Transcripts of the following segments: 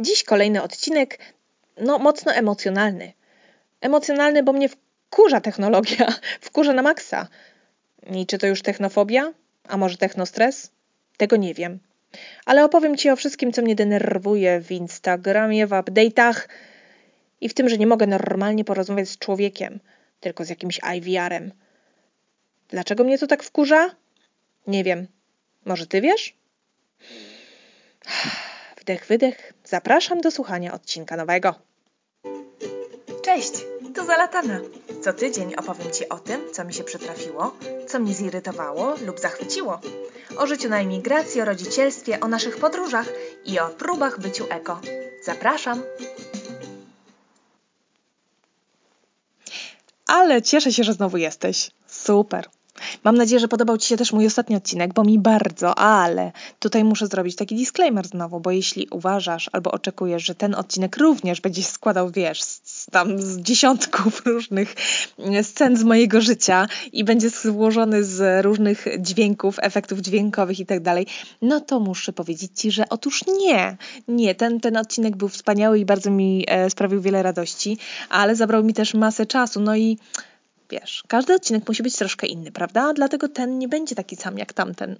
Dziś kolejny odcinek, no mocno emocjonalny. Emocjonalny, bo mnie wkurza technologia, wkurza na maksa. I czy to już technofobia? A może technostres? Tego nie wiem. Ale opowiem Ci o wszystkim, co mnie denerwuje w Instagramie, w update'ach i w tym, że nie mogę normalnie porozmawiać z człowiekiem, tylko z jakimś IVR-em. Dlaczego mnie to tak wkurza? Nie wiem. Może Ty wiesz? Wdech, wydech. Zapraszam do słuchania odcinka nowego. Cześć, tu Zalatana. Co tydzień opowiem Ci o tym, co mi się przytrafiło, co mnie zirytowało lub zachwyciło. O życiu na emigracji, o rodzicielstwie, o naszych podróżach i o próbach byciu eko. Zapraszam! Ale cieszę się, że znowu jesteś. Super. Mam nadzieję, że podobał Ci się też mój ostatni odcinek, bo mi bardzo, ale tutaj muszę zrobić taki disclaimer znowu, bo jeśli uważasz albo oczekujesz, że ten odcinek również będzie się składał, wiesz, z, tam z dziesiątków różnych scen z mojego życia i będzie złożony z różnych dźwięków, efektów dźwiękowych i tak dalej, no to muszę powiedzieć Ci, że otóż nie, nie, ten, ten odcinek był wspaniały i bardzo mi e, sprawił wiele radości, ale zabrał mi też masę czasu, no i wiesz, każdy odcinek musi być troszkę inny, prawda? Dlatego ten nie będzie taki sam jak tamten.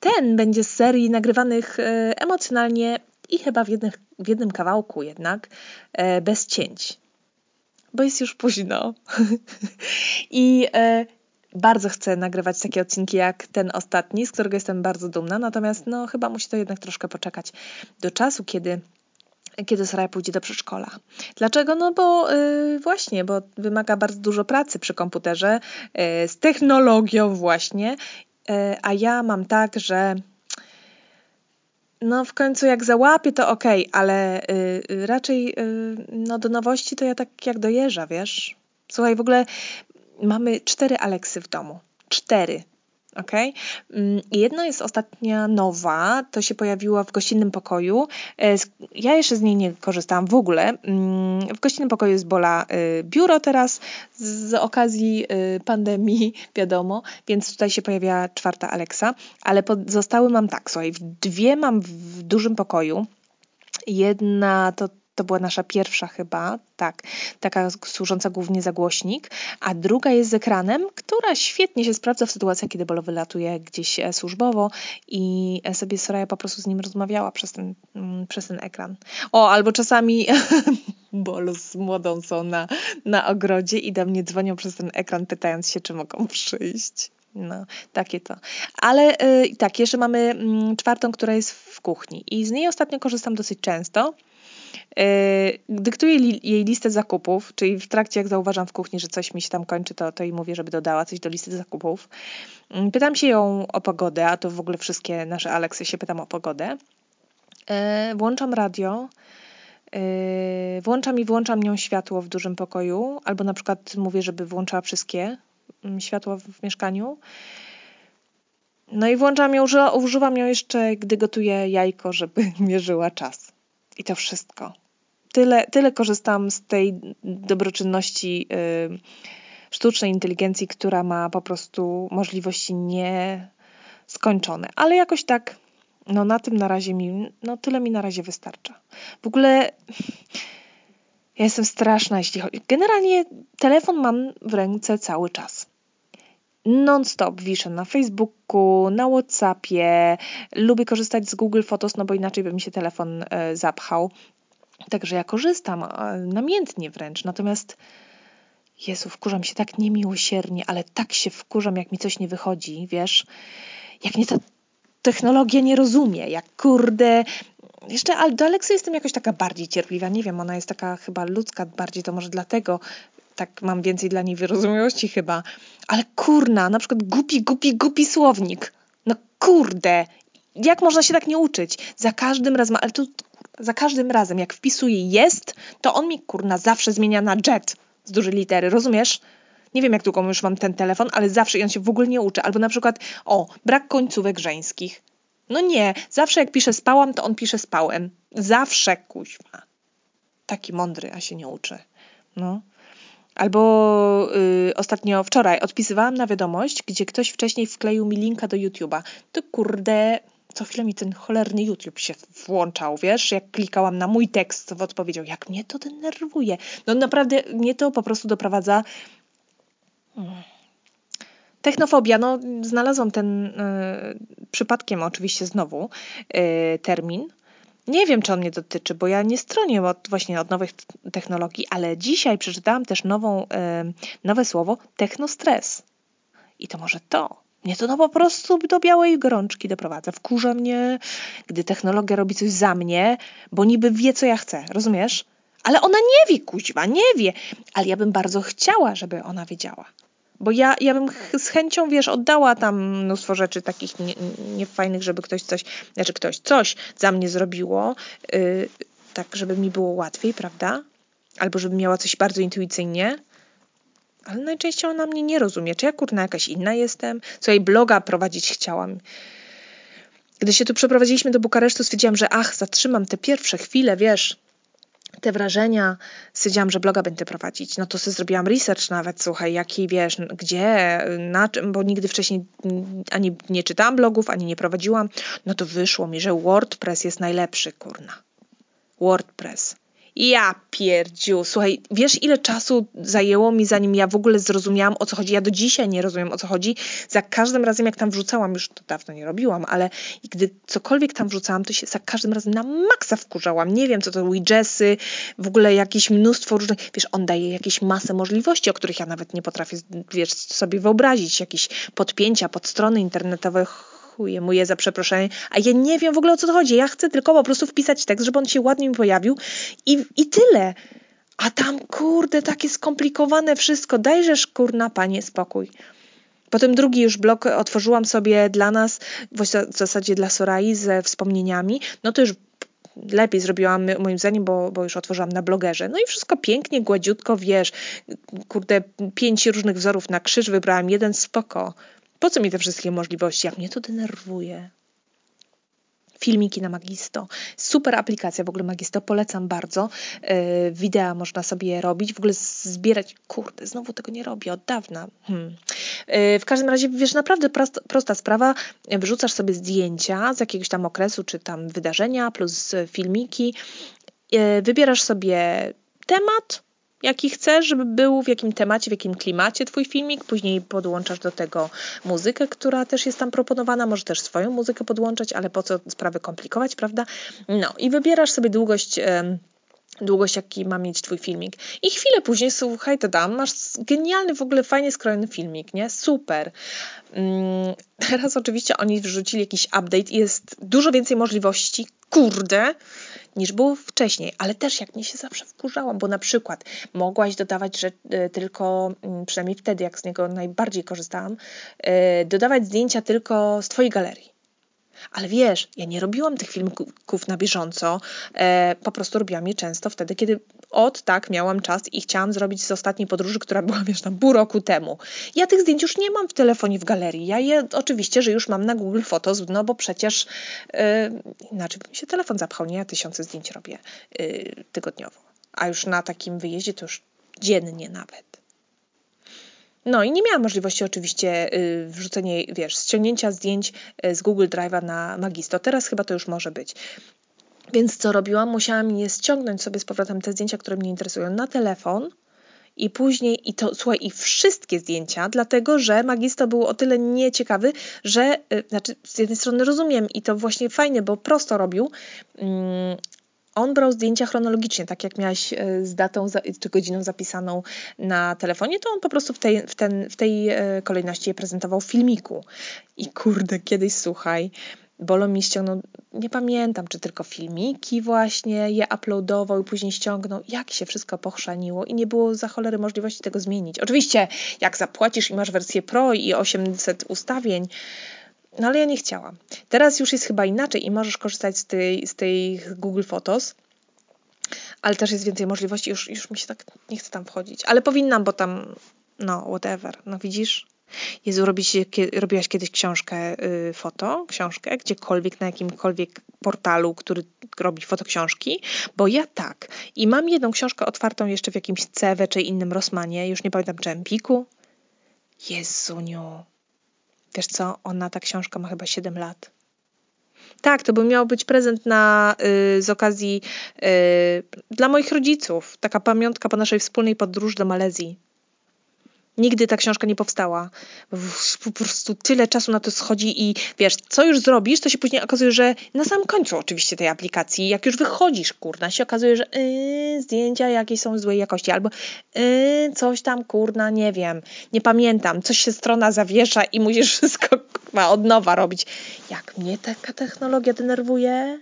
Ten będzie z serii nagrywanych e, emocjonalnie i chyba w, jednych, w jednym kawałku jednak, e, bez cięć. Bo jest już późno. I e, bardzo chcę nagrywać takie odcinki jak ten ostatni, z którego jestem bardzo dumna, natomiast no chyba musi to jednak troszkę poczekać do czasu, kiedy kiedy Soraya pójdzie do przedszkola. Dlaczego? No bo yy, właśnie, bo wymaga bardzo dużo pracy przy komputerze, yy, z technologią właśnie, yy, a ja mam tak, że no w końcu jak załapię to ok, ale y, raczej y, no do nowości to ja tak jak dojeżdża, wiesz? Słuchaj, w ogóle mamy cztery Aleksy w domu. Cztery. Okay? Mm, jedna jest ostatnia nowa, to się pojawiła w gościnnym pokoju. E, ja jeszcze z niej nie korzystałam w ogóle. Mm, w gościnnym pokoju jest Bola y, biuro teraz z okazji y, pandemii, wiadomo, więc tutaj się pojawia czwarta Alexa, ale zostały mam tak, słuchaj, dwie mam w dużym pokoju. Jedna to to była nasza pierwsza chyba, tak, taka służąca głównie za głośnik, a druga jest z ekranem, która świetnie się sprawdza w sytuacjach, kiedy Bolo wylatuje gdzieś e, służbowo i e, sobie Soraya po prostu z nim rozmawiała przez ten, mm, przez ten ekran. O, albo czasami Bolo z młodą są na, na ogrodzie i do mnie dzwonią przez ten ekran, pytając się, czy mogą przyjść. No, takie to. Ale y, tak, jeszcze mamy y, czwartą, która jest w kuchni i z niej ostatnio korzystam dosyć często. Yy, dyktuję jej listę zakupów, czyli w trakcie, jak zauważam w kuchni, że coś mi się tam kończy, to, to jej mówię, żeby dodała coś do listy zakupów. Yy, pytam się ją o pogodę, a to w ogóle wszystkie nasze Aleksy się pytam o pogodę. Yy, włączam radio. Włączam i włączam nią światło w dużym pokoju, albo na przykład mówię, żeby włączała wszystkie mm, światła w mieszkaniu. No i włączam ją, używam ją jeszcze, gdy gotuję jajko, żeby mierzyła czas. I to wszystko. Tyle, tyle korzystam z tej dobroczynności y, sztucznej inteligencji, która ma po prostu możliwości nieskończone. Ale jakoś tak, no na tym na razie mi, no tyle mi na razie wystarcza. W ogóle ja jestem straszna, jeśli chodzi. Generalnie telefon mam w ręce cały czas non-stop wiszę na Facebooku, na Whatsappie, lubię korzystać z Google Photos, no bo inaczej by mi się telefon e, zapchał. Także ja korzystam, e, namiętnie wręcz, natomiast Jezu, wkurzam się tak niemiłosiernie, ale tak się wkurzam, jak mi coś nie wychodzi, wiesz? Jak mnie ta technologia nie rozumie, jak kurde... Jeszcze do Aleksy jestem jakoś taka bardziej cierpliwa, nie wiem, ona jest taka chyba ludzka bardziej, to może dlatego tak mam więcej dla niej wyrozumiałości chyba. Ale kurna, na przykład głupi, głupi, głupi słownik. No kurde, jak można się tak nie uczyć? Za każdym razem, ale to za każdym razem, jak wpisuję jest, to on mi kurna zawsze zmienia na jet z dużej litery, rozumiesz? Nie wiem, jak długo już mam ten telefon, ale zawsze on się w ogóle nie uczy. Albo na przykład, o, brak końcówek żeńskich. No nie, zawsze jak piszę spałam, to on pisze spałem. Zawsze, kuźwa. Taki mądry, a się nie uczy. No. Albo y, ostatnio, wczoraj, odpisywałam na wiadomość, gdzie ktoś wcześniej wkleił mi linka do YouTube'a. To kurde, Co chwilę mi ten cholerny YouTube się włączał, wiesz, jak klikałam na mój tekst w odpowiedzią, jak mnie to denerwuje. No naprawdę mnie to po prostu doprowadza... Hmm. Technofobia, no znalazłam ten y, przypadkiem oczywiście znowu y, termin. Nie wiem, czy on mnie dotyczy, bo ja nie stronię od, właśnie od nowych technologii, ale dzisiaj przeczytałam też nową, nowe słowo technostres. I to może to. Mnie to no po prostu do białej gorączki doprowadza. Wkurza mnie, gdy technologia robi coś za mnie, bo niby wie, co ja chcę. Rozumiesz? Ale ona nie wie, kuźwa, nie wie. Ale ja bym bardzo chciała, żeby ona wiedziała. Bo ja, ja bym z chęcią, wiesz, oddała tam mnóstwo rzeczy takich niefajnych, nie żeby ktoś coś, znaczy ktoś coś za mnie zrobiło, yy, tak żeby mi było łatwiej, prawda? Albo żeby miała coś bardzo intuicyjnie. Ale najczęściej ona mnie nie rozumie. Czy ja kurna jakaś inna jestem? Co jej bloga prowadzić chciałam. Gdy się tu przeprowadziliśmy do Bukaresztu, stwierdziłam, że ach, zatrzymam te pierwsze chwile, wiesz, te wrażenia, stwierdziłam, że bloga będę prowadzić. No to sobie zrobiłam research nawet, słuchaj, jaki wiesz, gdzie, na czym, bo nigdy wcześniej ani nie czytałam blogów, ani nie prowadziłam. No to wyszło mi, że WordPress jest najlepszy, kurna. WordPress. Ja pierdziu, słuchaj, wiesz ile czasu zajęło mi zanim ja w ogóle zrozumiałam o co chodzi? Ja do dzisiaj nie rozumiem o co chodzi. Za każdym razem jak tam wrzucałam, już to dawno nie robiłam, ale gdy cokolwiek tam wrzucałam, to się za każdym razem na maksa wkurzałam. Nie wiem co to widgetsy, w ogóle jakieś mnóstwo różnych, wiesz, on daje jakieś masę możliwości, o których ja nawet nie potrafię, wiesz, sobie wyobrazić. Jakieś podpięcia pod strony internetowe, chuje mu je za przeproszenie, a ja nie wiem w ogóle o co to chodzi. Ja chcę tylko po prostu wpisać tekst, żeby on się ładnie mi pojawił i, i tyle. A tam, kurde, takie skomplikowane wszystko. Dajżesz, kurna, panie, spokój. Potem drugi już blok otworzyłam sobie dla nas, w zasadzie dla Sorai ze wspomnieniami. No to już lepiej zrobiłam moim zdaniem, bo, bo już otworzyłam na blogerze. No i wszystko pięknie, gładziutko, wiesz, kurde, pięć różnych wzorów na krzyż wybrałam, jeden spoko. Po co mi te wszystkie możliwości? Jak mnie to denerwuje. Filmiki na Magisto. Super aplikacja w ogóle Magisto, polecam bardzo. Yy, wideo można sobie robić, w ogóle zbierać. Kurde, znowu tego nie robię od dawna. Hmm. Yy, w każdym razie, wiesz, naprawdę prosta, prosta sprawa. Wrzucasz sobie zdjęcia z jakiegoś tam okresu, czy tam wydarzenia, plus filmiki. Yy, wybierasz sobie temat, jaki chcesz, żeby był, w jakim temacie, w jakim klimacie twój filmik. Później podłączasz do tego muzykę, która też jest tam proponowana. Może też swoją muzykę podłączać, ale po co sprawy komplikować, prawda? No i wybierasz sobie długość długość, jaki ma mieć twój filmik. I chwilę później, słuchaj, to dam, masz genialny, w ogóle fajnie skrojony filmik, nie? Super. Mm, teraz oczywiście oni wrzucili jakiś update i jest dużo więcej możliwości, kurde, niż było wcześniej, ale też jak mnie się zawsze wkurzałam, bo na przykład mogłaś dodawać, że y, tylko, mm, przynajmniej wtedy, jak z niego najbardziej korzystałam, y, dodawać zdjęcia tylko z twojej galerii. Ale wiesz, ja nie robiłam tych filmików na bieżąco, e, po prostu robiłam je często wtedy, kiedy od tak miałam czas i chciałam zrobić z ostatniej podróży, która była, wiesz, tam pół roku temu. Ja tych zdjęć już nie mam w telefonie w galerii. Ja je oczywiście, że już mam na Google Photos, no bo przecież e, inaczej by mi się telefon zapchał, nie? Ja tysiące zdjęć robię e, tygodniowo. A już na takim wyjeździe to już dziennie nawet. No i nie miałam możliwości oczywiście y, wrzucenia, wiesz, ściągnięcia zdjęć y, z Google Drive'a na Magisto. Teraz chyba to już może być. Więc co robiłam? Musiałam je ściągnąć sobie z powrotem te zdjęcia, które mnie interesują na telefon i później, i to, słuchaj, i wszystkie zdjęcia, dlatego, że Magisto był o tyle nieciekawy, że, y, znaczy z jednej strony rozumiem i to właśnie fajnie, bo prosto robił, mm, on brał zdjęcia chronologicznie, tak jak miałaś e, z datą czy godziną zapisaną na telefonie, to on po prostu w tej, w ten, w tej e, kolejności je prezentował w filmiku. I kurde, kiedyś słuchaj, Bolo mi ściągnął, nie pamiętam, czy tylko filmiki właśnie je uploadował i później ściągnął. Jak się wszystko pochrzaniło i nie było za cholery możliwości tego zmienić. Oczywiście, jak zapłacisz i masz wersję Pro i 800 ustawień, no ale ja nie chciałam. Teraz już jest chyba inaczej i możesz korzystać z tej, z tej Google Photos, ale też jest więcej możliwości. Już, już mi się tak nie chce tam wchodzić. Ale powinnam, bo tam, no, whatever. No widzisz? Jezu, robisz, robiłaś kiedyś książkę y, foto, książkę, gdziekolwiek, na jakimkolwiek portalu, który robi fotoksiążki, bo ja tak. I mam jedną książkę otwartą jeszcze w jakimś Cewe czy innym Rosmanie, już nie pamiętam, czy Empiku. Jezuniu, Wiesz co, ona, ta książka ma chyba 7 lat. Tak, to by miał być prezent na, y, z okazji y, dla moich rodziców. Taka pamiątka po naszej wspólnej podróży do Malezji. Nigdy ta książka nie powstała. Po prostu tyle czasu na to schodzi i wiesz, co już zrobisz, to się później okazuje, że na samym końcu oczywiście tej aplikacji, jak już wychodzisz, kurna, się okazuje, że yy, zdjęcia jakieś są złej jakości, albo yy, coś tam, kurna, nie wiem, nie pamiętam, coś się strona zawiesza i musisz wszystko kurwa, od nowa robić. Jak mnie taka technologia denerwuje?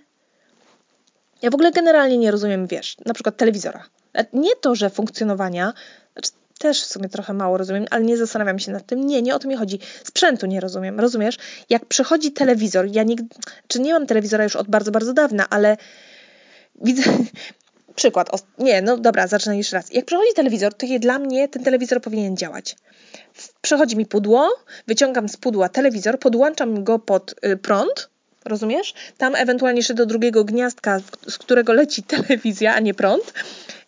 Ja w ogóle generalnie nie rozumiem, wiesz, na przykład telewizora. Nie to, że funkcjonowania, znaczy też w sumie trochę mało rozumiem, ale nie zastanawiam się nad tym. Nie, nie o to mi chodzi. Sprzętu nie rozumiem, rozumiesz? Jak przychodzi telewizor, ja nigdy, czy nie mam telewizora już od bardzo, bardzo dawna, ale widzę, przykład, nie, no dobra, zacznę jeszcze raz. Jak przychodzi telewizor, to je dla mnie ten telewizor powinien działać. Przychodzi mi pudło, wyciągam z pudła telewizor, podłączam go pod y, prąd, rozumiesz? Tam ewentualnie jeszcze do drugiego gniazdka, z którego leci telewizja, a nie prąd.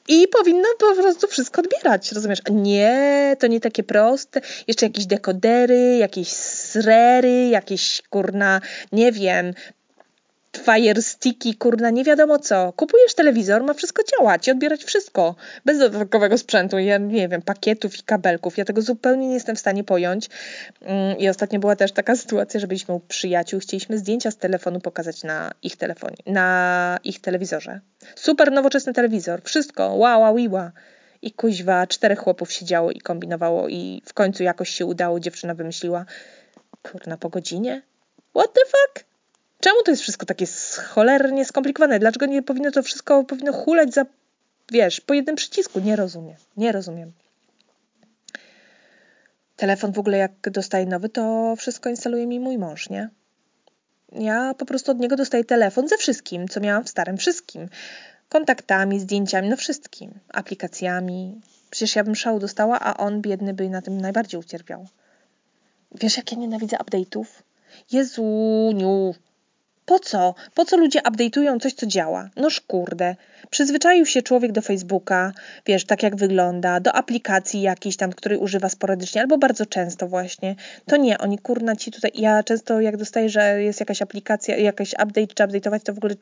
I powinno po prostu wszystko odbierać, rozumiesz? Nie, to nie takie proste. Jeszcze jakieś dekodery, jakieś srery, jakieś kurna, nie wiem, fire sticky, kurna, nie wiadomo co. Kupujesz telewizor, ma wszystko działać i odbierać wszystko. Bez dodatkowego sprzętu, ja nie wiem, pakietów i kabelków. Ja tego zupełnie nie jestem w stanie pojąć. Mm, I ostatnio była też taka sytuacja, że byliśmy u przyjaciół, chcieliśmy zdjęcia z telefonu pokazać na ich telefonie, na ich telewizorze. Super nowoczesny telewizor, wszystko, wow, wow, wow. I kuźwa, czterech chłopów siedziało i kombinowało i w końcu jakoś się udało, dziewczyna wymyśliła, kurna, po godzinie? What the fuck? Czemu to jest wszystko takie cholernie skomplikowane? Dlaczego nie powinno to wszystko powinno hulać za, wiesz, po jednym przycisku? Nie rozumiem. Nie rozumiem. Telefon w ogóle jak dostaję nowy, to wszystko instaluje mi mój mąż, nie? Ja po prostu od niego dostaję telefon ze wszystkim, co miałam w starym. Wszystkim. Kontaktami, zdjęciami, no wszystkim. Aplikacjami. Przecież ja bym szału dostała, a on biedny by na tym najbardziej ucierpiał. Wiesz, jak ja nienawidzę update'ów? Jezuniu, po co? Po co ludzie update'ują coś, co działa? Noż kurde. Przyzwyczaił się człowiek do Facebooka, wiesz, tak jak wygląda, do aplikacji jakiejś tam, której używa sporadycznie albo bardzo często właśnie. To nie, oni kurna ci tutaj, ja często jak dostaję, że jest jakaś aplikacja, jakaś update czy update'ować, to w ogóle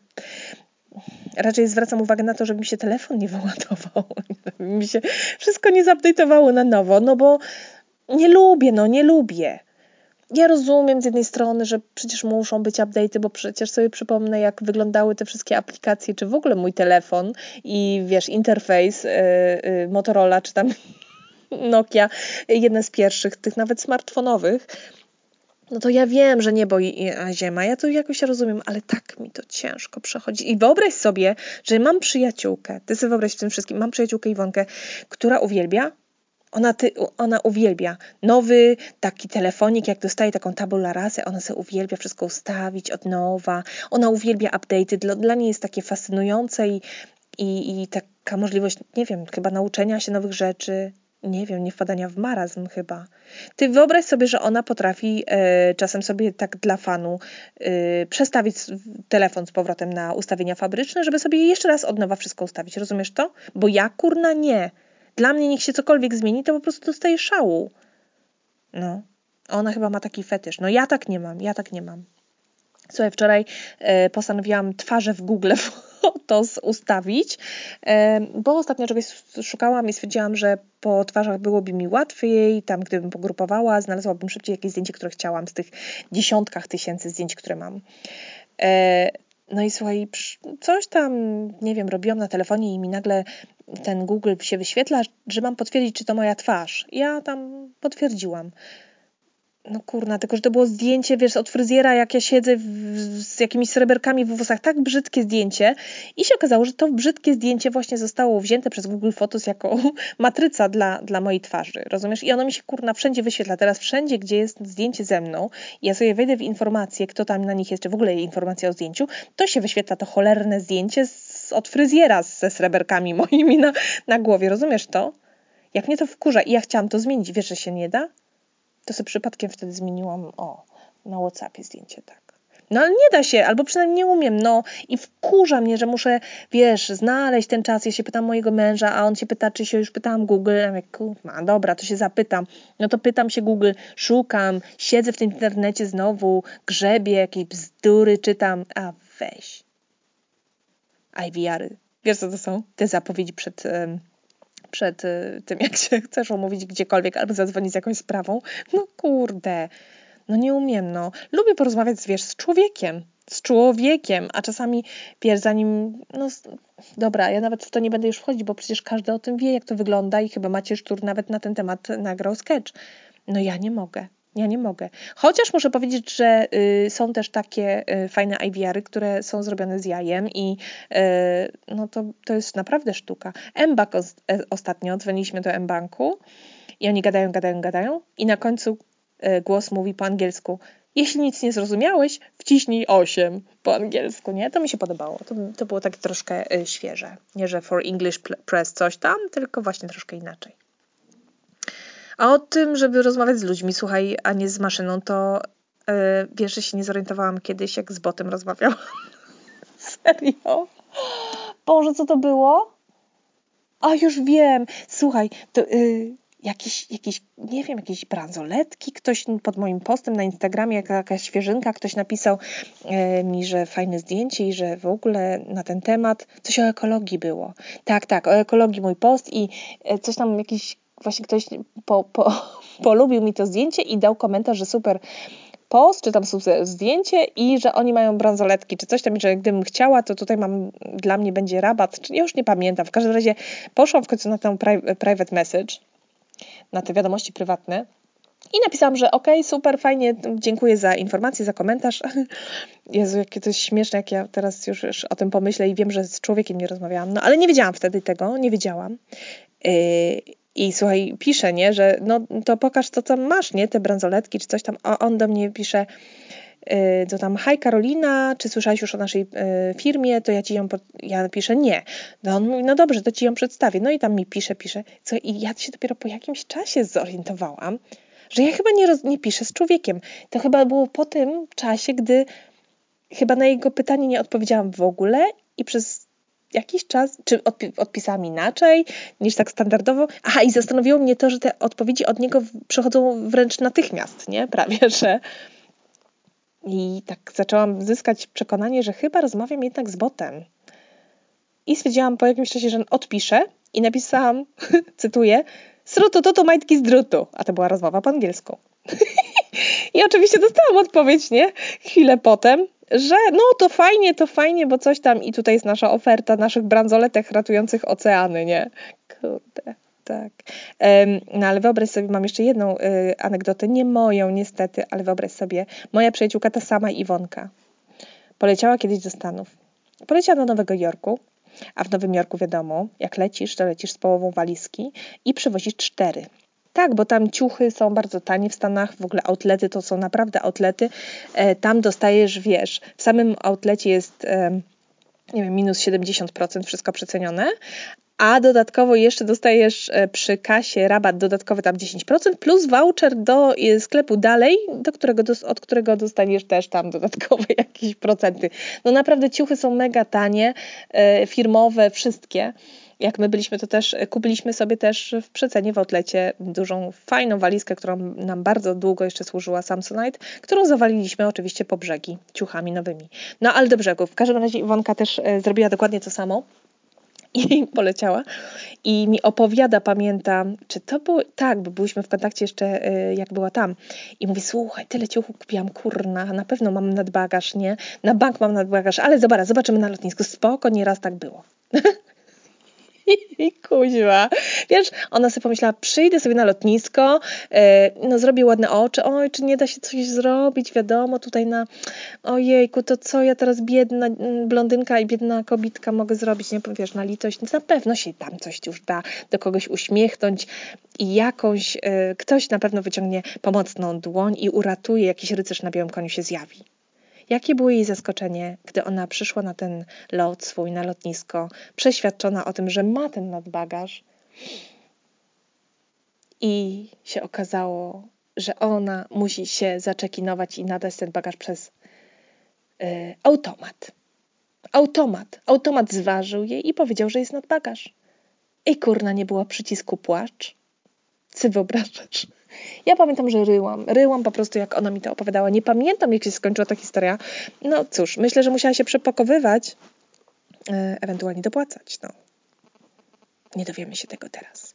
raczej zwracam uwagę na to, żeby mi się telefon nie wyładował, żeby mi się wszystko nie zupdate'owało na nowo, no bo nie lubię, no nie lubię ja rozumiem z jednej strony, że przecież muszą być update'y, bo przecież sobie przypomnę, jak wyglądały te wszystkie aplikacje, czy w ogóle mój telefon i wiesz, interfejs yy, yy, Motorola, czy tam Nokia, jedne z pierwszych, tych nawet smartfonowych. No to ja wiem, że niebo i ziema, ja to jakoś rozumiem, ale tak mi to ciężko przechodzi. I wyobraź sobie, że mam przyjaciółkę, ty sobie wyobraź w tym wszystkim, mam przyjaciółkę Iwonkę, która uwielbia ona, ty, ona uwielbia nowy taki telefonik, jak dostaje taką tabula rasę, ona sobie uwielbia wszystko ustawić od nowa. Ona uwielbia update'y. Dla, dla niej jest takie fascynujące i, i, i taka możliwość, nie wiem, chyba nauczenia się nowych rzeczy. Nie wiem, nie wpadania w marazm chyba. Ty wyobraź sobie, że ona potrafi e, czasem sobie tak dla fanu e, przestawić telefon z powrotem na ustawienia fabryczne, żeby sobie jeszcze raz od nowa wszystko ustawić. Rozumiesz to? Bo ja kurna nie. Dla mnie niech się cokolwiek zmieni, to po prostu dostaję szału. No. Ona chyba ma taki fetysz. No ja tak nie mam, ja tak nie mam. Słuchaj, wczoraj e, postanowiłam twarze w Google to ustawić, e, bo ostatnio czegoś szukałam i stwierdziłam, że po twarzach byłoby mi łatwiej, tam gdybym pogrupowała, znalazłabym szybciej jakieś zdjęcie, które chciałam z tych dziesiątkach tysięcy zdjęć, które mam. E, no i słuchaj, coś tam, nie wiem, robiłam na telefonie i mi nagle ten Google się wyświetla, że mam potwierdzić, czy to moja twarz. Ja tam potwierdziłam. No kurna, tylko że to było zdjęcie, wiesz, od fryzjera, jak ja siedzę w, z jakimiś sreberkami w włosach, tak brzydkie zdjęcie. I się okazało, że to brzydkie zdjęcie właśnie zostało wzięte przez Google Photos jako matryca dla, dla mojej twarzy, rozumiesz? I ono mi się kurna wszędzie wyświetla. Teraz wszędzie, gdzie jest zdjęcie ze mną, ja sobie wejdę w informacje, kto tam na nich jest, czy w ogóle informacja o zdjęciu, to się wyświetla to cholerne zdjęcie z, od fryzjera ze sreberkami moimi na, na głowie, rozumiesz to? Jak mnie to wkurza i ja chciałam to zmienić, wiesz, że się nie da? To sobie przypadkiem wtedy zmieniłam, o, na Whatsappie zdjęcie, tak. No ale nie da się, albo przynajmniej nie umiem, no i wkurza mnie, że muszę, wiesz, znaleźć ten czas. Ja się pytam mojego męża, a on się pyta, czy się już pytałam Google. Ja mówię, kurwa, dobra, to się zapytam. No to pytam się Google, szukam, siedzę w tym internecie znowu, grzebię, jakieś bzdury czytam, a weź. IVR-y. Wiesz co to są? Te zapowiedzi przed przed y, tym, jak się chcesz omówić gdziekolwiek albo zadzwonić z jakąś sprawą. No kurde, no nie umiem, no. Lubię porozmawiać, wiesz, z człowiekiem, z człowiekiem, a czasami, wiesz, zanim, no dobra, ja nawet w to nie będę już wchodzić, bo przecież każdy o tym wie, jak to wygląda i chyba Maciej Sztur nawet na ten temat nagrał sketch. No ja nie mogę. Ja nie mogę. Chociaż muszę powiedzieć, że y, są też takie y, fajne IVR-y, które są zrobione z jajem i y, no to, to jest naprawdę sztuka. M-Bank e, ostatnio, dzwoniliśmy do M-Banku i oni gadają, gadają, gadają i na końcu y, głos mówi po angielsku jeśli nic nie zrozumiałeś, wciśnij 8 po angielsku, nie? To mi się podobało. To, to było takie troszkę y, świeże. Nie, że for English press coś tam, tylko właśnie troszkę inaczej. A o tym, żeby rozmawiać z ludźmi, słuchaj, a nie z maszyną, to yy, wiesz, że się nie zorientowałam kiedyś, jak z botem rozmawiałam. Serio? Boże, co to było? A już wiem. Słuchaj, to yy, jakieś, jakieś, nie wiem, jakieś bransoletki, ktoś pod moim postem na Instagramie, jaka, jakaś świeżynka, ktoś napisał e, mi, że fajne zdjęcie i że w ogóle na ten temat coś o ekologii było. Tak, tak, o ekologii mój post i e, coś tam jakiś właśnie ktoś po, po, polubił mi to zdjęcie i dał komentarz, że super post, czy tam zdjęcie i że oni mają bransoletki, czy coś tam, że gdybym chciała, to tutaj mam, dla mnie będzie rabat, czy już nie pamiętam. W każdym razie poszłam w końcu na tę private message, na te wiadomości prywatne i napisałam, że okej, okay, super, fajnie, dziękuję za informację, za komentarz. Jezu, jakie to jest śmieszne, jak ja teraz już, już o tym pomyślę i wiem, że z człowiekiem nie rozmawiałam. No ale nie wiedziałam wtedy tego, nie wiedziałam. Yy, i słuchaj, pisze, nie, że no to pokaż, co masz, nie, te bransoletki czy coś tam. A on do mnie pisze, to tam, hej Karolina, czy słyszałaś już o naszej yy, firmie, to ja ci ją, ja napiszę nie. No on mówi, no dobrze, to ci ją przedstawię. No i tam mi pisze, pisze. Co, I ja się dopiero po jakimś czasie zorientowałam, że ja chyba nie, nie piszę z człowiekiem. To chyba było po tym czasie, gdy chyba na jego pytanie nie odpowiedziałam w ogóle i przez jakiś czas, czy odpi odpisałam inaczej niż tak standardowo. Aha, i zastanowiło mnie to, że te odpowiedzi od niego przychodzą wręcz natychmiast, nie? Prawie, że. I tak zaczęłam zyskać przekonanie, że chyba rozmawiam jednak z botem. I stwierdziłam po jakimś czasie, że odpiszę i napisałam, cytuję, srutu tutu majtki z drutu. A to była rozmowa po angielsku. I oczywiście dostałam odpowiedź, nie? Chwilę potem, że no to fajnie, to fajnie, bo coś tam i tutaj jest nasza oferta naszych bransoletek ratujących oceany, nie? Kurde. Tak. No ale wyobraź sobie, mam jeszcze jedną y, anegdotę, nie moją niestety, ale wyobraź sobie, moja przyjaciółka ta sama Iwonka poleciała kiedyś do Stanów. Poleciała do Nowego Jorku, a w Nowym Jorku wiadomo, jak lecisz, to lecisz z połową walizki i przywozisz cztery. Tak, bo tam ciuchy są bardzo tanie w Stanach, w ogóle outlety to są naprawdę outlety. E, tam dostajesz, wiesz, w samym outlecie jest nie wiem, minus 70%, wszystko przecenione, a dodatkowo jeszcze dostajesz e, przy kasie rabat dodatkowy tam 10% plus voucher do e, sklepu dalej, do którego, od którego dostaniesz też tam dodatkowe jakieś procenty. No naprawdę ciuchy są mega tanie, firmowe, wszystkie jak my byliśmy, to też e, kupiliśmy sobie też w przecenie w outlecie dużą, fajną walizkę, którą nam bardzo długo jeszcze służyła Samsonite, którą zawaliliśmy oczywiście po brzegi ciuchami nowymi. No ale do brzegu. W każdym razie Iwonka też e, zrobiła dokładnie to samo i poleciała i mi opowiada, pamiętam, czy to było, tak, bo byliśmy w kontakcie jeszcze e, jak była tam i mówi, słuchaj, tyle ciuchów kupiłam, kurna, na pewno mam nadbagaż, nie? Na bank mam nadbagaż, ale zobacz, zobaczymy na lotnisku, spoko, nieraz tak było. I kuźwa. Wiesz, ona sobie pomyślała, przyjdę sobie na lotnisko, yy, no zrobię ładne oczy, oj, czy nie da się coś zrobić, wiadomo, tutaj na, ojejku, to co ja teraz biedna mm, blondynka i biedna kobitka mogę zrobić, nie wiesz, na litość, na pewno się tam coś już da, do kogoś uśmiechnąć i jakąś, yy, ktoś na pewno wyciągnie pomocną dłoń i uratuje, jakiś rycerz na białym koniu się zjawi. Jakie było jej zaskoczenie, gdy ona przyszła na ten lot swój, na lotnisko, przeświadczona o tym, że ma ten nadbagaż. I się okazało, że ona musi się zaczekinować i nadać ten bagaż przez Yy, automat. Automat. Automat zważył jej i powiedział, że jest nadbagaż. I kurna, nie było przycisku płacz. Ty wyobrażasz? Ja pamiętam, że ryłam. Ryłam po prostu, jak ona mi to opowiadała. Nie pamiętam, jak się skończyła ta historia. No cóż, myślę, że musiała się przepakowywać, yy, ewentualnie dopłacać. No. Nie dowiemy się tego teraz.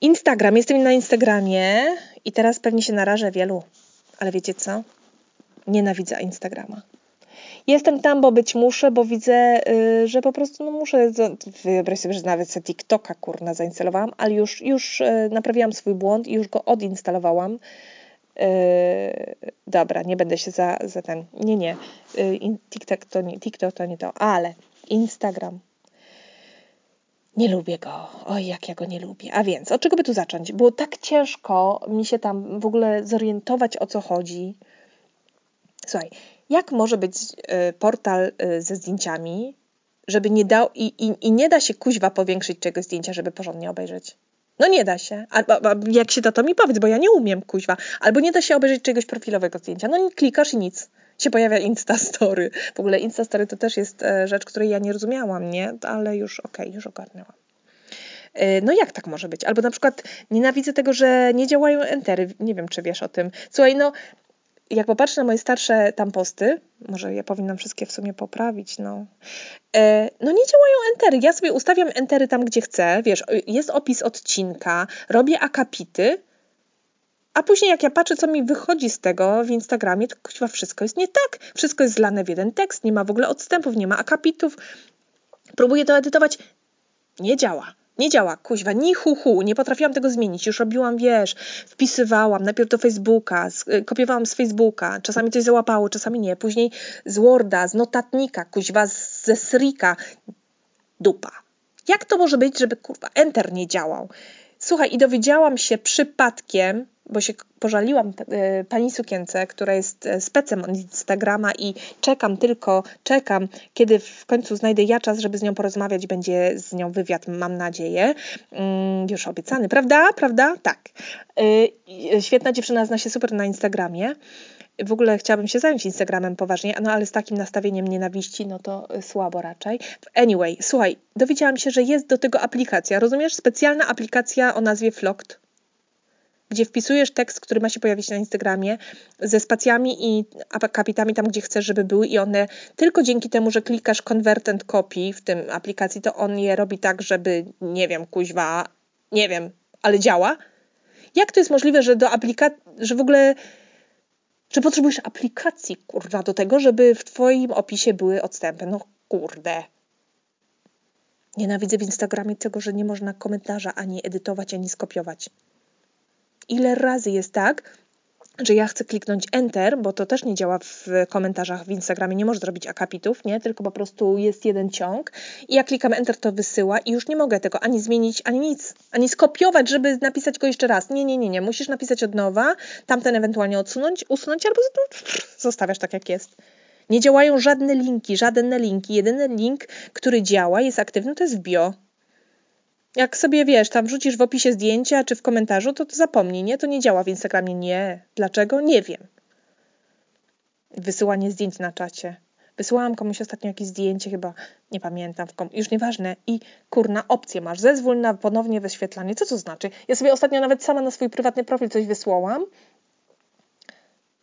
Instagram. Jestem na Instagramie i teraz pewnie się narażę wielu. Ale wiecie co? Nienawidzę Instagrama. Jestem tam, bo być muszę, bo widzę, yy, że po prostu no muszę. Wyobraź sobie, że nawet sobie TikToka kurna zainstalowałam, ale już, już yy, naprawiłam swój błąd i już go odinstalowałam. Yy, dobra, nie będę się za, za ten. Nie, nie. Yy, TikTok, to nie. TikTok to nie to, ale Instagram. Nie lubię go. Oj, jak ja go nie lubię. A więc, od czego by tu zacząć? Było tak ciężko mi się tam w ogóle zorientować, o co chodzi. Słuchaj, jak może być y, portal y, ze zdjęciami, żeby nie dał i, i, i nie da się kuźwa powiększyć czegoś zdjęcia, żeby porządnie obejrzeć? No nie da się. Albo, jak się da, to mi powiedz, bo ja nie umiem kuźwa. Albo nie da się obejrzeć czegoś profilowego zdjęcia. No klikasz i nic. Się pojawia Instastory. W ogóle Instastory to też jest e, rzecz, której ja nie rozumiałam, nie? Ale już okej, okay, już ogarnęłam. E, no jak tak może być? Albo na przykład nienawidzę tego, że nie działają entery. Nie wiem, czy wiesz o tym. Słuchaj, no jak popatrzę na moje starsze tam posty, może ja powinnam wszystkie w sumie poprawić, no. E, no nie działają entery. Ja sobie ustawiam entery tam, gdzie chcę. Wiesz, jest opis odcinka, robię akapity, a później jak ja patrzę, co mi wychodzi z tego w Instagramie, to chyba wszystko jest nie tak. Wszystko jest zlane w jeden tekst, nie ma w ogóle odstępów, nie ma akapitów. Próbuję to edytować. Nie działa. Nie działa, kuźwa, ni hu hu, nie potrafiłam tego zmienić. Już robiłam, wiesz, wpisywałam najpierw do Facebooka, y, kopiowałam z Facebooka, czasami coś załapało, czasami nie. Później z Worda, z notatnika, kuźwa, ze Srika. Dupa. Jak to może być, żeby kurwa Enter nie działał? Słuchaj, i dowiedziałam się przypadkiem, bo się pożaliłam e, pani sukience, która jest e, specem od Instagrama i czekam tylko, czekam, kiedy w końcu znajdę ja czas, żeby z nią porozmawiać, będzie z nią wywiad, mam nadzieję. Mm, już obiecany, prawda? Prawda? Tak. E, świetna dziewczyna, zna się super na Instagramie. W ogóle chciałabym się zająć Instagramem poważnie, no ale z takim nastawieniem nienawiści, no to słabo raczej. Anyway, słuchaj, dowiedziałam się, że jest do tego aplikacja, rozumiesz? Specjalna aplikacja o nazwie Flocked gdzie wpisujesz tekst, który ma się pojawić na Instagramie ze spacjami i akapitami tam, gdzie chcesz, żeby były i one tylko dzięki temu, że klikasz convert and copy w tym aplikacji, to on je robi tak, żeby, nie wiem, kuźwa, nie wiem, ale działa. Jak to jest możliwe, że do aplikacji, że w ogóle, że potrzebujesz aplikacji, kurwa, do tego, żeby w twoim opisie były odstępy? No kurde. Nienawidzę w Instagramie tego, że nie można komentarza ani edytować, ani skopiować ile razy jest tak, że ja chcę kliknąć Enter, bo to też nie działa w komentarzach w Instagramie, nie możesz zrobić akapitów, nie? Tylko po prostu jest jeden ciąg i jak klikam Enter, to wysyła i już nie mogę tego ani zmienić, ani nic, ani skopiować, żeby napisać go jeszcze raz. Nie, nie, nie, nie. Musisz napisać od nowa, tamten ewentualnie odsunąć, usunąć albo zostawiasz tak, jak jest. Nie działają żadne linki, żadne linki. Jedyny link, który działa, jest aktywny, to jest w bio. Jak sobie wiesz, tam wrzucisz w opisie zdjęcia czy w komentarzu, to, to zapomnij, nie? To nie działa w Instagramie. Nie. Dlaczego? Nie wiem. Wysyłanie zdjęć na czacie. Wysyłałam komuś ostatnio jakieś zdjęcie, chyba nie pamiętam, w kom... już nieważne. I kurna, opcję masz. Zezwól na ponownie wyświetlanie. Co to znaczy? Ja sobie ostatnio nawet sama na swój prywatny profil coś wysłałam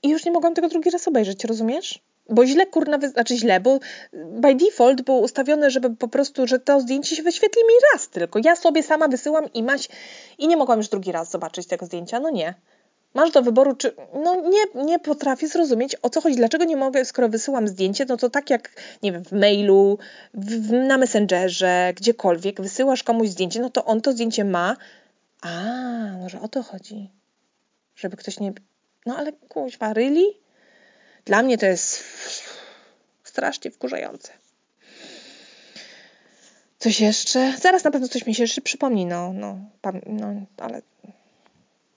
i już nie mogłam tego drugi raz obejrzeć, rozumiesz? Bo źle kurna, znaczy źle, bo by default było ustawione, żeby po prostu, że to zdjęcie się wyświetli mi raz tylko. Ja sobie sama wysyłam i maś i nie mogłam już drugi raz zobaczyć tego zdjęcia. No nie. Masz do wyboru, czy. No nie, nie potrafię zrozumieć o co chodzi. Dlaczego nie mogę, skoro wysyłam zdjęcie, no to tak jak, nie wiem, w mailu, w, na Messengerze, gdziekolwiek, wysyłasz komuś zdjęcie, no to on to zdjęcie ma. A, może o to chodzi. Żeby ktoś nie. No ale kuźwa, really? Dla mnie to jest strasznie wkurzające. Coś jeszcze? Zaraz na pewno coś mi się jeszcze przypomni, no, no, no ale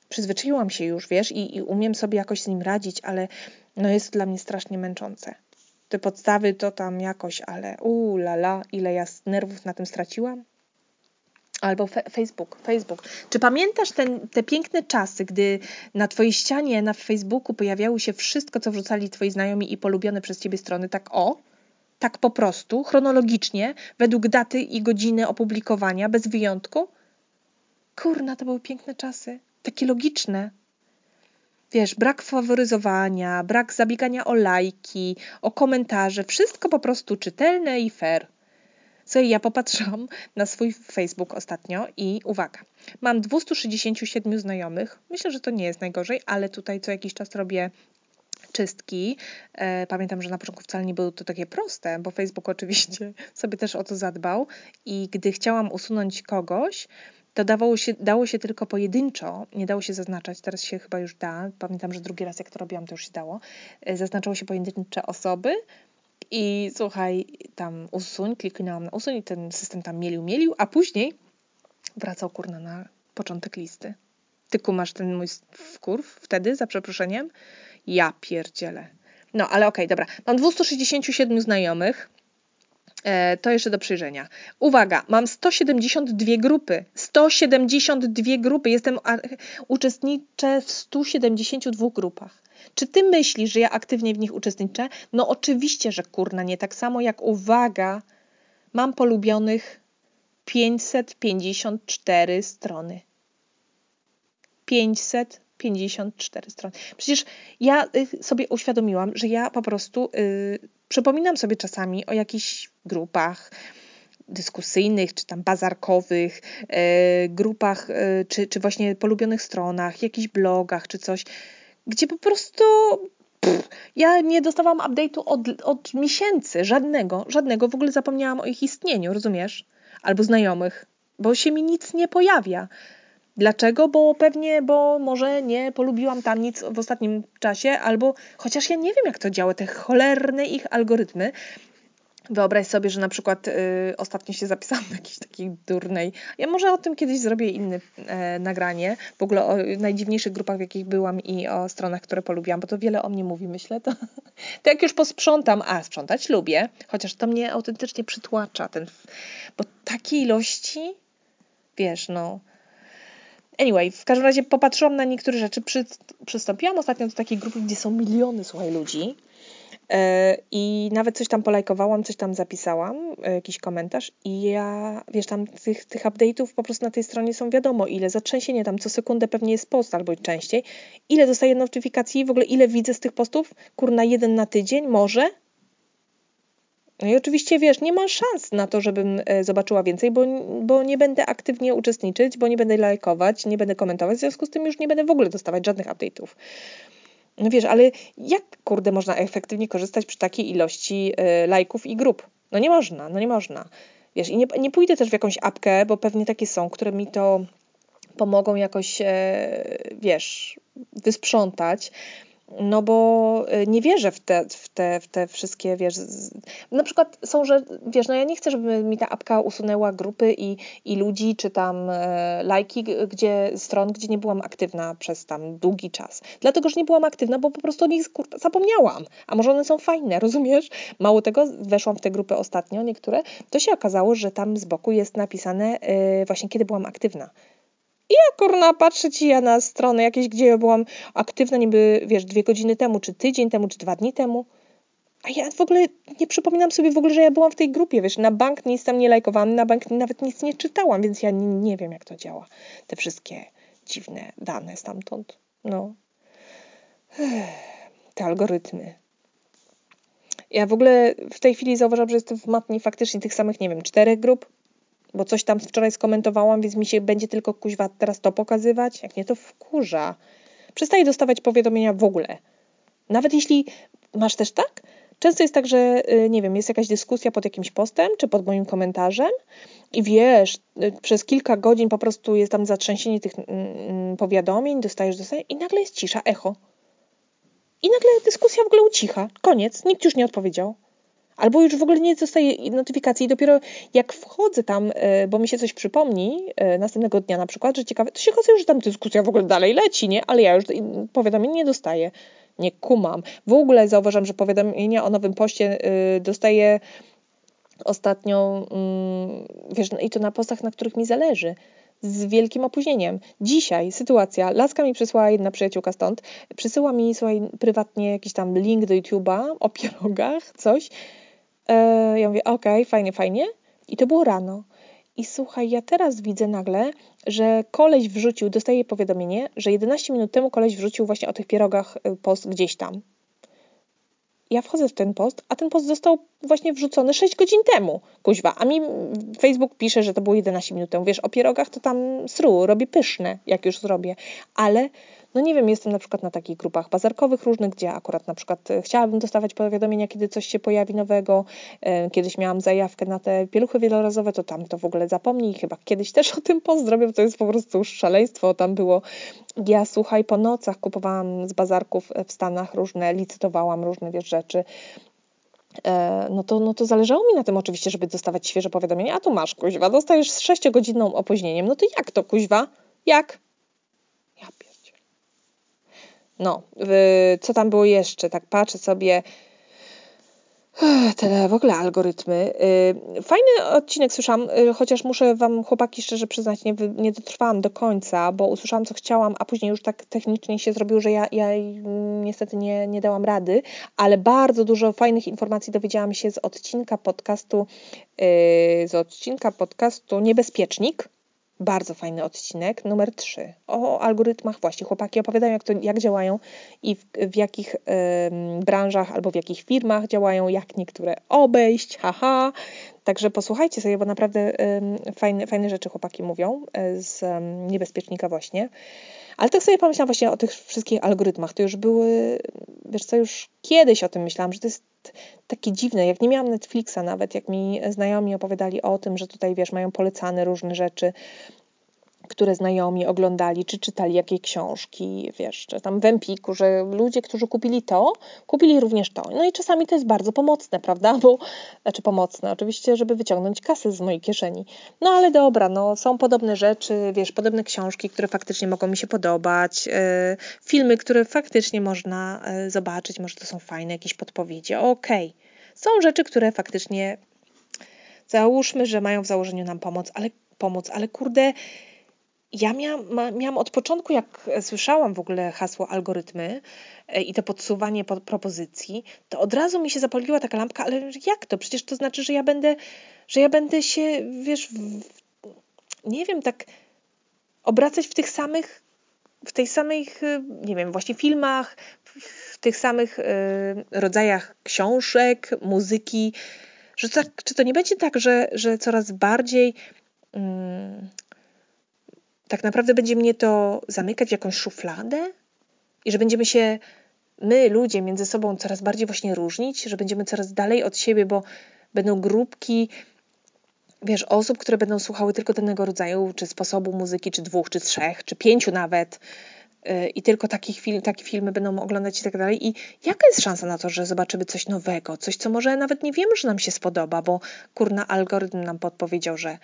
przyzwyczaiłam się już, wiesz, i, i umiem sobie jakoś z nim radzić, ale no jest to dla mnie strasznie męczące. Te podstawy to tam jakoś, ale uu la la, ile ja nerwów na tym straciłam. Albo fe Facebook, Facebook. Czy pamiętasz ten, te piękne czasy, gdy na twojej ścianie na Facebooku pojawiało się wszystko, co wrzucali twoi znajomi i polubione przez ciebie strony, tak o, tak po prostu, chronologicznie, według daty i godziny opublikowania, bez wyjątku? Kurna, to były piękne czasy. Takie logiczne. Wiesz, brak faworyzowania, brak zabiegania o lajki, o komentarze, wszystko po prostu czytelne i fair. Słuchaj, ja popatrzyłam na swój Facebook ostatnio i uwaga, mam 267 znajomych. Myślę, że to nie jest najgorzej, ale tutaj co jakiś czas robię czystki. E, pamiętam, że na początku wcale nie było to takie proste, bo Facebook oczywiście sobie też o to zadbał i gdy chciałam usunąć kogoś, to dawało się, dało się tylko pojedynczo, nie dało się zaznaczać, teraz się chyba już da, pamiętam, że drugi raz jak to robiłam, to już się dało, e, zaznaczało się pojedyncze osoby, i słuchaj, tam usuń, kliknęłam na usuń i ten system tam mielił, mielił, a później wracał kurna na początek listy. Ty kumasz ten mój wkurw wtedy, za przeproszeniem? Ja pierdzielę. No, ale okej, okay, dobra. Mam 267 znajomych. E, to jeszcze do przyjrzenia. Uwaga, mam 172 grupy. 172 grupy. Jestem, uczestniczę w 172 grupach. Czy ty myślisz, że ja aktywnie w nich uczestniczę? No oczywiście, że kurna nie. Tak samo jak uwaga, mam polubionych 554 strony. 554 strony. Przecież ja y, sobie uświadomiłam, że ja po prostu yy, przypominam sobie czasami o jakichś grupach, dyskusyjnych, czy tam bazarkowych, yy, grupach, yy, czy, czy właśnie polubionych stronach, jakichś blogach, czy coś gdzie po prostu ja nie dostawałam update'u od, od miesięcy, żadnego, żadnego, w ogóle zapomniałam o ich istnieniu, rozumiesz? Albo znajomych, bo się mi nic nie pojawia. Dlaczego? Bo pewnie, bo może nie polubiłam tam nic w ostatnim czasie, albo chociaż ja nie wiem, jak to działa, te cholerne ich algorytmy, Wyobraź sobie, że na przykład y, ostatnio się zapisałam do jakiejś takiej durnej. Ja może o tym kiedyś zrobię inne e, nagranie. W ogóle o najdziwniejszych grupach, w jakich byłam i o stronach, które polubiłam, bo to wiele o mnie mówi, myślę. To, to jak już posprzątam, a sprzątać lubię, chociaż to mnie autentycznie przytłacza, ten, bo takiej ilości, wiesz, no. Anyway, w każdym razie popatrzyłam na niektóre rzeczy. Przy, przystąpiłam ostatnio do takiej grupy, gdzie są miliony, słuchaj, ludzi E, I nawet coś tam polajkowałam, coś tam zapisałam, e, jakiś komentarz i ja, wiesz, tam tych, tych update'ów po prostu na tej stronie są wiadomo ile, zatrzęsienie tam co sekundę pewnie jest post albo częściej, ile dostaję notyfikacji, w ogóle ile widzę z tych postów, kurna jeden na tydzień, może? No i oczywiście, wiesz, nie ma szans na to, żebym e, zobaczyła więcej, bo, bo nie będę aktywnie uczestniczyć, bo nie będę lajkować, nie będę komentować, w związku z tym już nie będę w ogóle dostawać żadnych update'ów. No wiesz, ale jak kurde można efektywnie korzystać przy takiej ilości y, lajków i grup? No nie można, no nie można. Wiesz, i nie, nie pójdę też w jakąś apkę, bo pewnie takie są, które mi to pomogą jakoś, e, wiesz, wysprzątać no bo y, nie wierzę w te, w te, w te wszystkie, wiesz, na przykład są, że, wiesz, no ja nie chcę, żeby mi ta apka usunęła grupy i, i ludzi, czy tam e, lajki, gdzie, stron, gdzie nie byłam aktywna przez tam długi czas. Dlatego, że nie byłam aktywna, bo po prostu o nich kurta, zapomniałam. A może one są fajne, rozumiesz? Mało tego, weszłam w te grupy ostatnio, niektóre, to się okazało, że tam z boku jest napisane e, właśnie, kiedy byłam aktywna. I ja kurna patrzę ci ja na stronę jakieś, gdzie ja byłam aktywna niby, wiesz, dwie godziny temu, czy tydzień temu, czy dwa dni temu. A ja w ogóle nie przypominam sobie w ogóle, że ja byłam w tej grupie, wiesz, na bank nic tam nie lajkowałam, na bank nawet nic nie czytałam, więc ja nie, nie wiem, jak to działa. Te wszystkie dziwne dane stamtąd. No. Te algorytmy. Ja w ogóle w tej chwili zauważam, że jestem w matni faktycznie tych samych, nie wiem, czterech grup, bo coś tam wczoraj skomentowałam, więc mi się będzie tylko kuźwa teraz to pokazywać. Jak nie, to wkurza. Przestaję dostawać powiadomienia w ogóle. Nawet jeśli masz też tak, Często jest tak, że y, nie wiem, jest jakaś dyskusja pod jakimś postem czy pod moim komentarzem i wiesz, y, przez kilka godzin po prostu jest tam zatrzęsienie tych mm, mm, powiadomień, dostajesz, dostajesz i nagle jest cisza, echo. I nagle dyskusja w ogóle ucicha. Koniec, nikt już nie odpowiedział. Albo już w ogóle nie dostaję notyfikacji i dopiero jak wchodzę tam, e, bo mi się coś przypomni, e, następnego dnia na przykład, że ciekawe, to się okazuje, że tam dyskusja w ogóle dalej leci, nie? Ale ja już powiadomień nie dostaję. Nie kumam. W ogóle zauważam, że powiadomienia o nowym poście e, dostaję ostatnio, mm, wiesz, i to na postach, na których mi zależy z wielkim opóźnieniem. Dzisiaj sytuacja, laska mi przysłała jedna przyjaciółka stąd, przysyła mi słuchaj, prywatnie jakiś tam link do YouTube'a o pierogach, coś. E, ja mówię, okej, okay, fajnie, fajnie. I to było rano. I słuchaj, ja teraz widzę nagle, że koleś wrzucił, dostaję powiadomienie, że 11 minut temu koleś wrzucił właśnie o tych pierogach e, post gdzieś tam ja wchodzę w ten post, a ten post został właśnie wrzucony 6 godzin temu, kuźwa, a mi Facebook pisze, że to było 11 minut temu. Wiesz, o pierogach to tam sru, robię pyszne, jak już zrobię, ale no nie wiem, jestem na przykład na takich grupach bazarkowych różnych, gdzie akurat na przykład e, chciałabym dostawać powiadomienia, kiedy coś się pojawi nowego. E, kiedyś miałam zajawkę na te pieluchy wielorazowe, to tam to w ogóle zapomnij. Chyba kiedyś też o tym pozdrowię, to jest po prostu szaleństwo. Tam było, ja słuchaj, po nocach kupowałam z bazarków w Stanach różne, licytowałam różne wiesz, rzeczy e, no to, no to zależało mi na tym oczywiście, żeby dostawać świeże powiadomienia. A tu masz, kuźwa, dostajesz z sześciogodzinną opóźnieniem. No to jak to, kuźwa? Jak? No, co tam było jeszcze? Tak patrzę sobie. Te w ogóle algorytmy. Y, fajny odcinek słyszałam, y, chociaż muszę Wam, chłopaki, szczerze przyznać, nie, nie dotrwałam do końca, bo usłyszałam, co chciałam, a później już tak technicznie się zrobiło, że ja, ja niestety nie, nie dałam rady, ale bardzo dużo fajnych informacji dowiedziałam się z odcinka podcastu, y, z odcinka podcastu Niebezpiecznik bardzo fajny odcinek, numer 3, o algorytmach właśnie. Chłopaki opowiadają, jak, to, jak działają i w, w jakich y, branżach albo w jakich firmach działają, jak niektóre obejść, haha. Także posłuchajcie sobie, bo naprawdę y, fajne, fajne rzeczy chłopaki mówią y, z niebezpiecznika właśnie. Ale tak sobie pomyślałam właśnie o tych wszystkich algorytmach. To już były, wiesz co, już kiedyś o tym myślałam, że to jest takie dziwne. Jak nie miałam Netflixa nawet, jak mi znajomi opowiadali o tym, że tutaj, wiesz, mają polecane różne rzeczy, które znajomi oglądali, czy czytali jakie książki, wiesz, czy tam w Empiku, że ludzie, którzy kupili to, kupili również to. No i czasami to jest bardzo pomocne, prawda? Bo, znaczy pomocne, oczywiście, żeby wyciągnąć kasę z mojej kieszeni. No ale dobra, no są podobne rzeczy, wiesz, podobne książki, które faktycznie mogą mi się podobać, yy, filmy, które faktycznie można yy, zobaczyć, może to są fajne jakieś podpowiedzi, okej. Okay. Są rzeczy, które faktycznie załóżmy, że mają w założeniu nam pomoc, ale pomóc, ale kurde, ja miałam, miałam od początku, jak słyszałam w ogóle hasło algorytmy e, i to podsuwanie propozycji, to od razu mi się zapaliła taka lampka, ale jak to? Przecież to znaczy, że ja będę, że ja będę się, wiesz, w, nie wiem, tak obracać w tych samych, w tej samych, e, nie wiem, właśnie filmach, w tych samych rodzajach książek, muzyki, że tak, czy to nie będzie tak, że, że coraz bardziej y, tak naprawdę będzie mnie to zamykać w jakąś szufladę i że będziemy się my, ludzie, między sobą coraz bardziej właśnie różnić, że będziemy coraz dalej od siebie, bo będą grupki, wiesz, osób, które będą słuchały tylko danego rodzaju, czy sposobu muzyki, czy dwóch, czy trzech, czy pięciu nawet. Y, I tylko takich film, takie filmy będą oglądać i tak dalej. I jaka jest szansa na to, że zobaczymy coś nowego, coś, co może nawet nie wiemy, że nam się spodoba, bo kurna algorytm nam podpowiedział, że,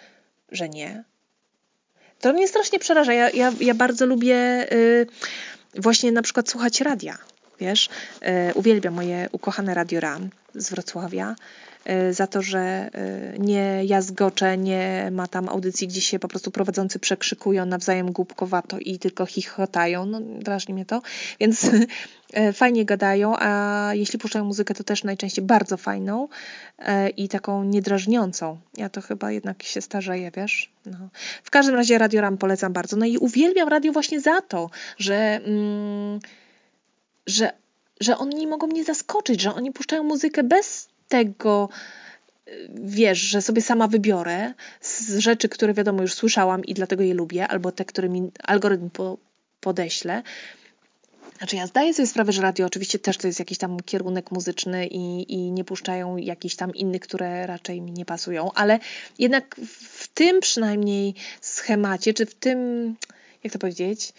że nie. To mnie strasznie przeraża. Ja, ja, ja bardzo lubię y, właśnie na przykład słuchać radia. Wiesz, y, uwielbiam moje ukochane Radio z Wrocławia y, za to, że y, nie jazgocze, nie ma tam audycji, gdzie się po prostu prowadzący przekrzykują nawzajem głupkowato i tylko chichotają. No, drażni mnie to. Więc E, fajnie gadają, a jeśli puszczają muzykę, to też najczęściej bardzo fajną i taką niedrażniącą. Ja to chyba jednak się starzeję, wiesz? No. W każdym razie Radio Ram polecam bardzo. No i uwielbiam radio właśnie za to, że, mm, że, że oni mogą mnie zaskoczyć, że oni puszczają muzykę bez tego, wiesz, że sobie sama wybiorę z rzeczy, które wiadomo już słyszałam i dlatego je lubię, albo te, które mi algorytm po, podeśle. Znaczy ja zdaję sobie sprawę, że radio oczywiście też to jest jakiś tam kierunek muzyczny i, i nie puszczają jakichś tam innych, które raczej mi nie pasują, ale jednak w tym przynajmniej schemacie, czy w tym, jak to powiedzieć,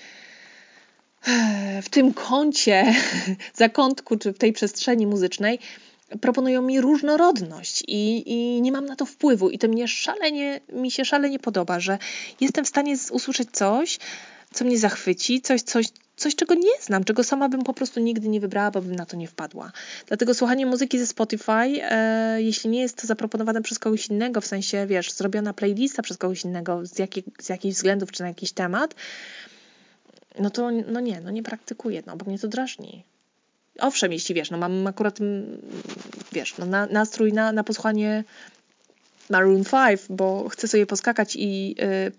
w tym kącie, zakątku, czy w tej przestrzeni muzycznej proponują mi różnorodność i, i nie mam na to wpływu i to mnie szalenie, mi się szalenie podoba, że jestem w stanie usłyszeć coś, co mnie zachwyci, coś, coś coś, czego nie znam, czego sama bym po prostu nigdy nie wybrała, bo bym na to nie wpadła. Dlatego słuchanie muzyki ze Spotify, e, jeśli nie jest to zaproponowane przez kogoś innego, w sensie, wiesz, zrobiona playlista przez kogoś innego z, jakiej, z jakichś względów czy na jakiś temat, no to no nie, no nie praktykuję, no bo mnie to drażni. Owszem, jeśli wiesz, no mam akurat, mm, wiesz, no na, nastrój na, na posłuchanie Maroon 5, bo chcę sobie poskakać i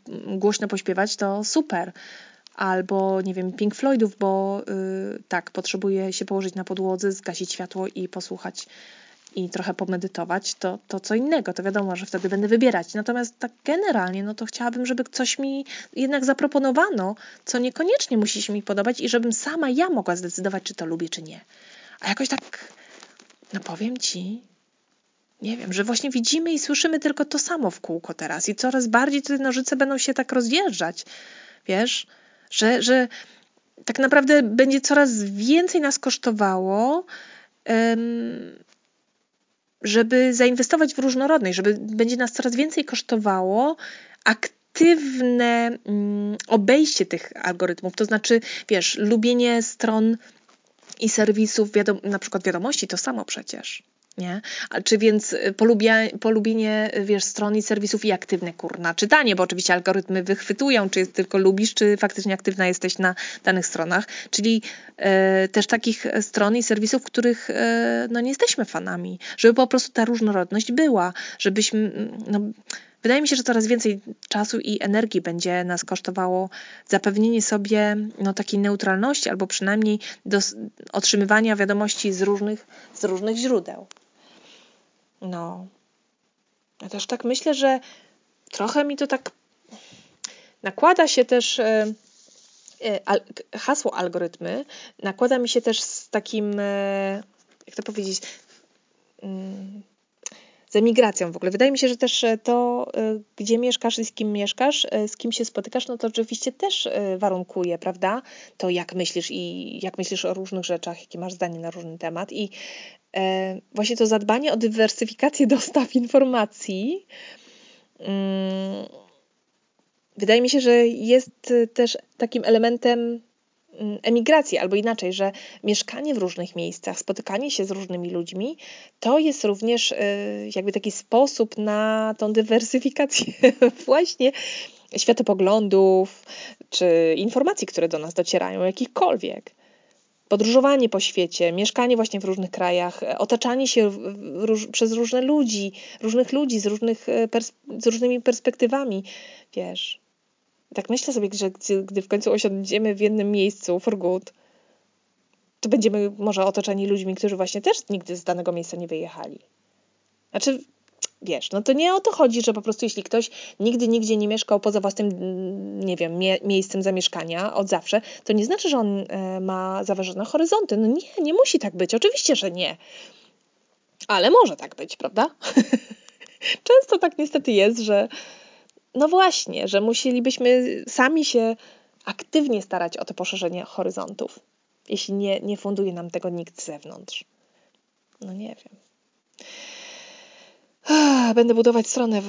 y, głośno pośpiewać, to super. Albo, nie wiem, Pink Floydów, bo y, tak, potrzebuję się położyć na podłodze, zgasić światło i posłuchać i trochę pomedytować, to, to co innego, to wiadomo, że wtedy będę wybierać. Natomiast tak generalnie, no to chciałabym, żeby coś mi jednak zaproponowano, co niekoniecznie musi się mi podobać i żebym sama ja mogła zdecydować, czy to lubię, czy nie. A jakoś tak, no powiem ci, nie wiem, że właśnie widzimy i słyszymy tylko to samo w kółko teraz i coraz bardziej te nożyce będą się tak rozjeżdżać, wiesz, że, że tak naprawdę będzie coraz więcej nas kosztowało żeby zainwestować w różnorodność, żeby będzie nas coraz więcej kosztowało aktywne mm, obejście tych algorytmów, to znaczy, wiesz, lubienie stron i serwisów, wiadom- na przykład wiadomości, to samo przecież nie? A czy więc y, polubia, polubienie, y, wiesz, stron i serwisów i aktywne, kurna, czytanie, bo oczywiście algorytmy wychwytują, czy tylko lubisz, czy faktycznie aktywna jesteś na danych stronach, czyli e, też takich stron i serwisów, których e, no nie jesteśmy fanami, żeby po prostu ta różnorodność była, żebyśmy, no, Wydaje mi się, że coraz więcej czasu i energii będzie nas kosztowało zapewnienie sobie no, takiej neutralności, albo przynajmniej do otrzymywania wiadomości z różnych, z różnych źródeł. No. Ja też tak myślę, że trochę mi to tak nakłada się też e, e, hasło algorytmy, nakłada mi się też z takim, e, jak to powiedzieć, emigracją w ogóle. Wydaje mi się, że też to, gdzie mieszkasz i z kim mieszkasz, z kim się spotykasz, no to oczywiście też warunkuje, prawda? To jak myślisz i jak myślisz o różnych rzeczach, jakie masz zdanie na różny temat. I E, właśnie to zadbanie o dywersyfikację dostaw informacji. Mm, wydaje mi się, że jest też takim elementem emigracji, albo inaczej, że mieszkanie w różnych miejscach, spotykanie się z różnymi ludźmi, to jest również e, jakby taki sposób na tą dywersyfikację właśnie światopoglądów czy informacji, które do nas docierają, jakichkolwiek podróżowanie po świecie, mieszkanie właśnie w różnych krajach, e, otaczanie się róż, przez różne ludzi, różnych ludzi z, różnych e, z różnymi perspektywami, wiesz. Tak myślę sobie, że gdy w końcu osiądziemy w jednym miejscu for good, to będziemy może otoczeni ludźmi, którzy właśnie też nigdy z danego miejsca nie wyjechali. Znaczy, wiesz, no to nie o to chodzi, że po prostu jeśli ktoś nigdy nigdzie nie mieszkał poza własnym, nie wiem, mie miejscem zamieszkania od zawsze, to nie znaczy, że on e, ma zaważone horyzonty. No nie, nie musi tak być. Oczywiście, że nie. Ale może tak być, prawda? Często tak niestety jest, że no właśnie, że musielibyśmy sami się aktywnie starać o to poszerzenie horyzontów, jeśli nie, nie funduje nam tego nikt z zewnątrz. No nie wiem. Będę budować stronę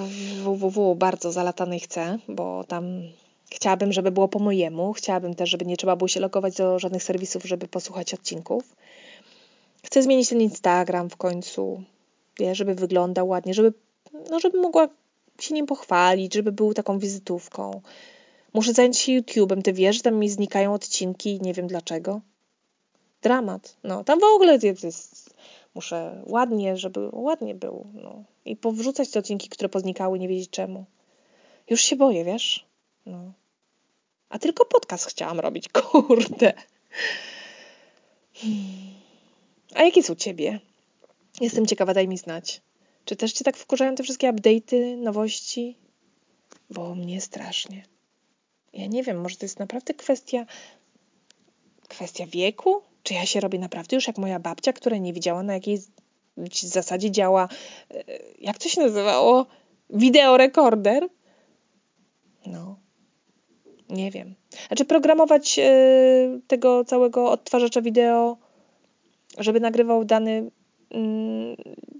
www, bardzo zalatanej chcę, bo tam chciałabym, żeby było po mojemu. Chciałabym też, żeby nie trzeba było się logować do żadnych serwisów, żeby posłuchać odcinków. Chcę zmienić ten Instagram w końcu, żeby wyglądał ładnie, żeby, no, żeby mogła się nim pochwalić, żeby był taką wizytówką. Muszę zająć się YouTube'em. Ty wiesz, że tam mi znikają odcinki i nie wiem dlaczego. Dramat. No, tam w ogóle jest Muszę ładnie, żeby ładnie był. No. I powrzucać te odcinki, które poznikały, nie wiedzieć czemu. Już się boję, wiesz? No. A tylko podcast chciałam robić, kurde. Hmm. A jakie są ciebie? Jestem ciekawa, daj mi znać. Czy też cię tak wkurzają te wszystkie update'y, nowości? Bo mnie strasznie. Ja nie wiem, może to jest naprawdę kwestia kwestia wieku? Czy ja się robię naprawdę już jak moja babcia, która nie widziała na jakiej zasadzie działa, e, jak to się nazywało? Wideorekorder? No. Nie wiem. Znaczy programować e, tego całego odtwarzacza wideo, żeby nagrywał dany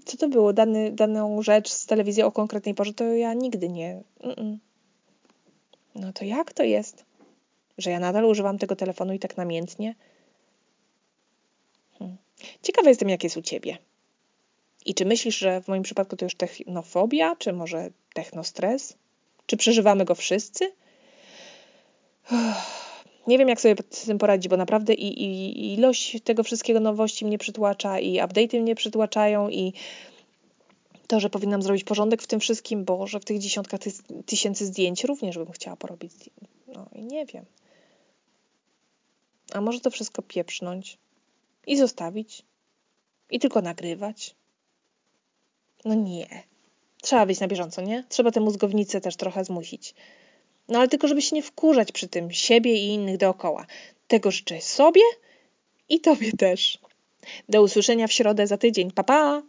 co to było, dany, daną rzecz z telewizji o konkretnej porze, to ja nigdy nie. Mm -mm. No to jak to jest? Że ja nadal używam tego telefonu i tak namiętnie? Hmm. Ciekawa jestem, jak jest u ciebie. I czy myślisz, że w moim przypadku to już technofobia, czy może technostres? Czy przeżywamy go wszyscy? Nie wiem, jak sobie z tym poradzić, bo naprawdę i, i, ilość tego wszystkiego nowości mnie przytłacza, i update'y mnie przytłaczają, i to, że powinnam zrobić porządek w tym wszystkim, bo że w tych dziesiątkach ty tysięcy zdjęć również bym chciała porobić. No i nie wiem. A może to wszystko pieprznąć i zostawić i tylko nagrywać? No nie. Trzeba być na bieżąco, nie? Trzeba tę mózgownicę też trochę zmusić. No ale tylko, żeby się nie wkurzać przy tym siebie i innych dookoła. Tego życzę sobie i tobie też. Do usłyszenia w środę za tydzień. Pa, pa!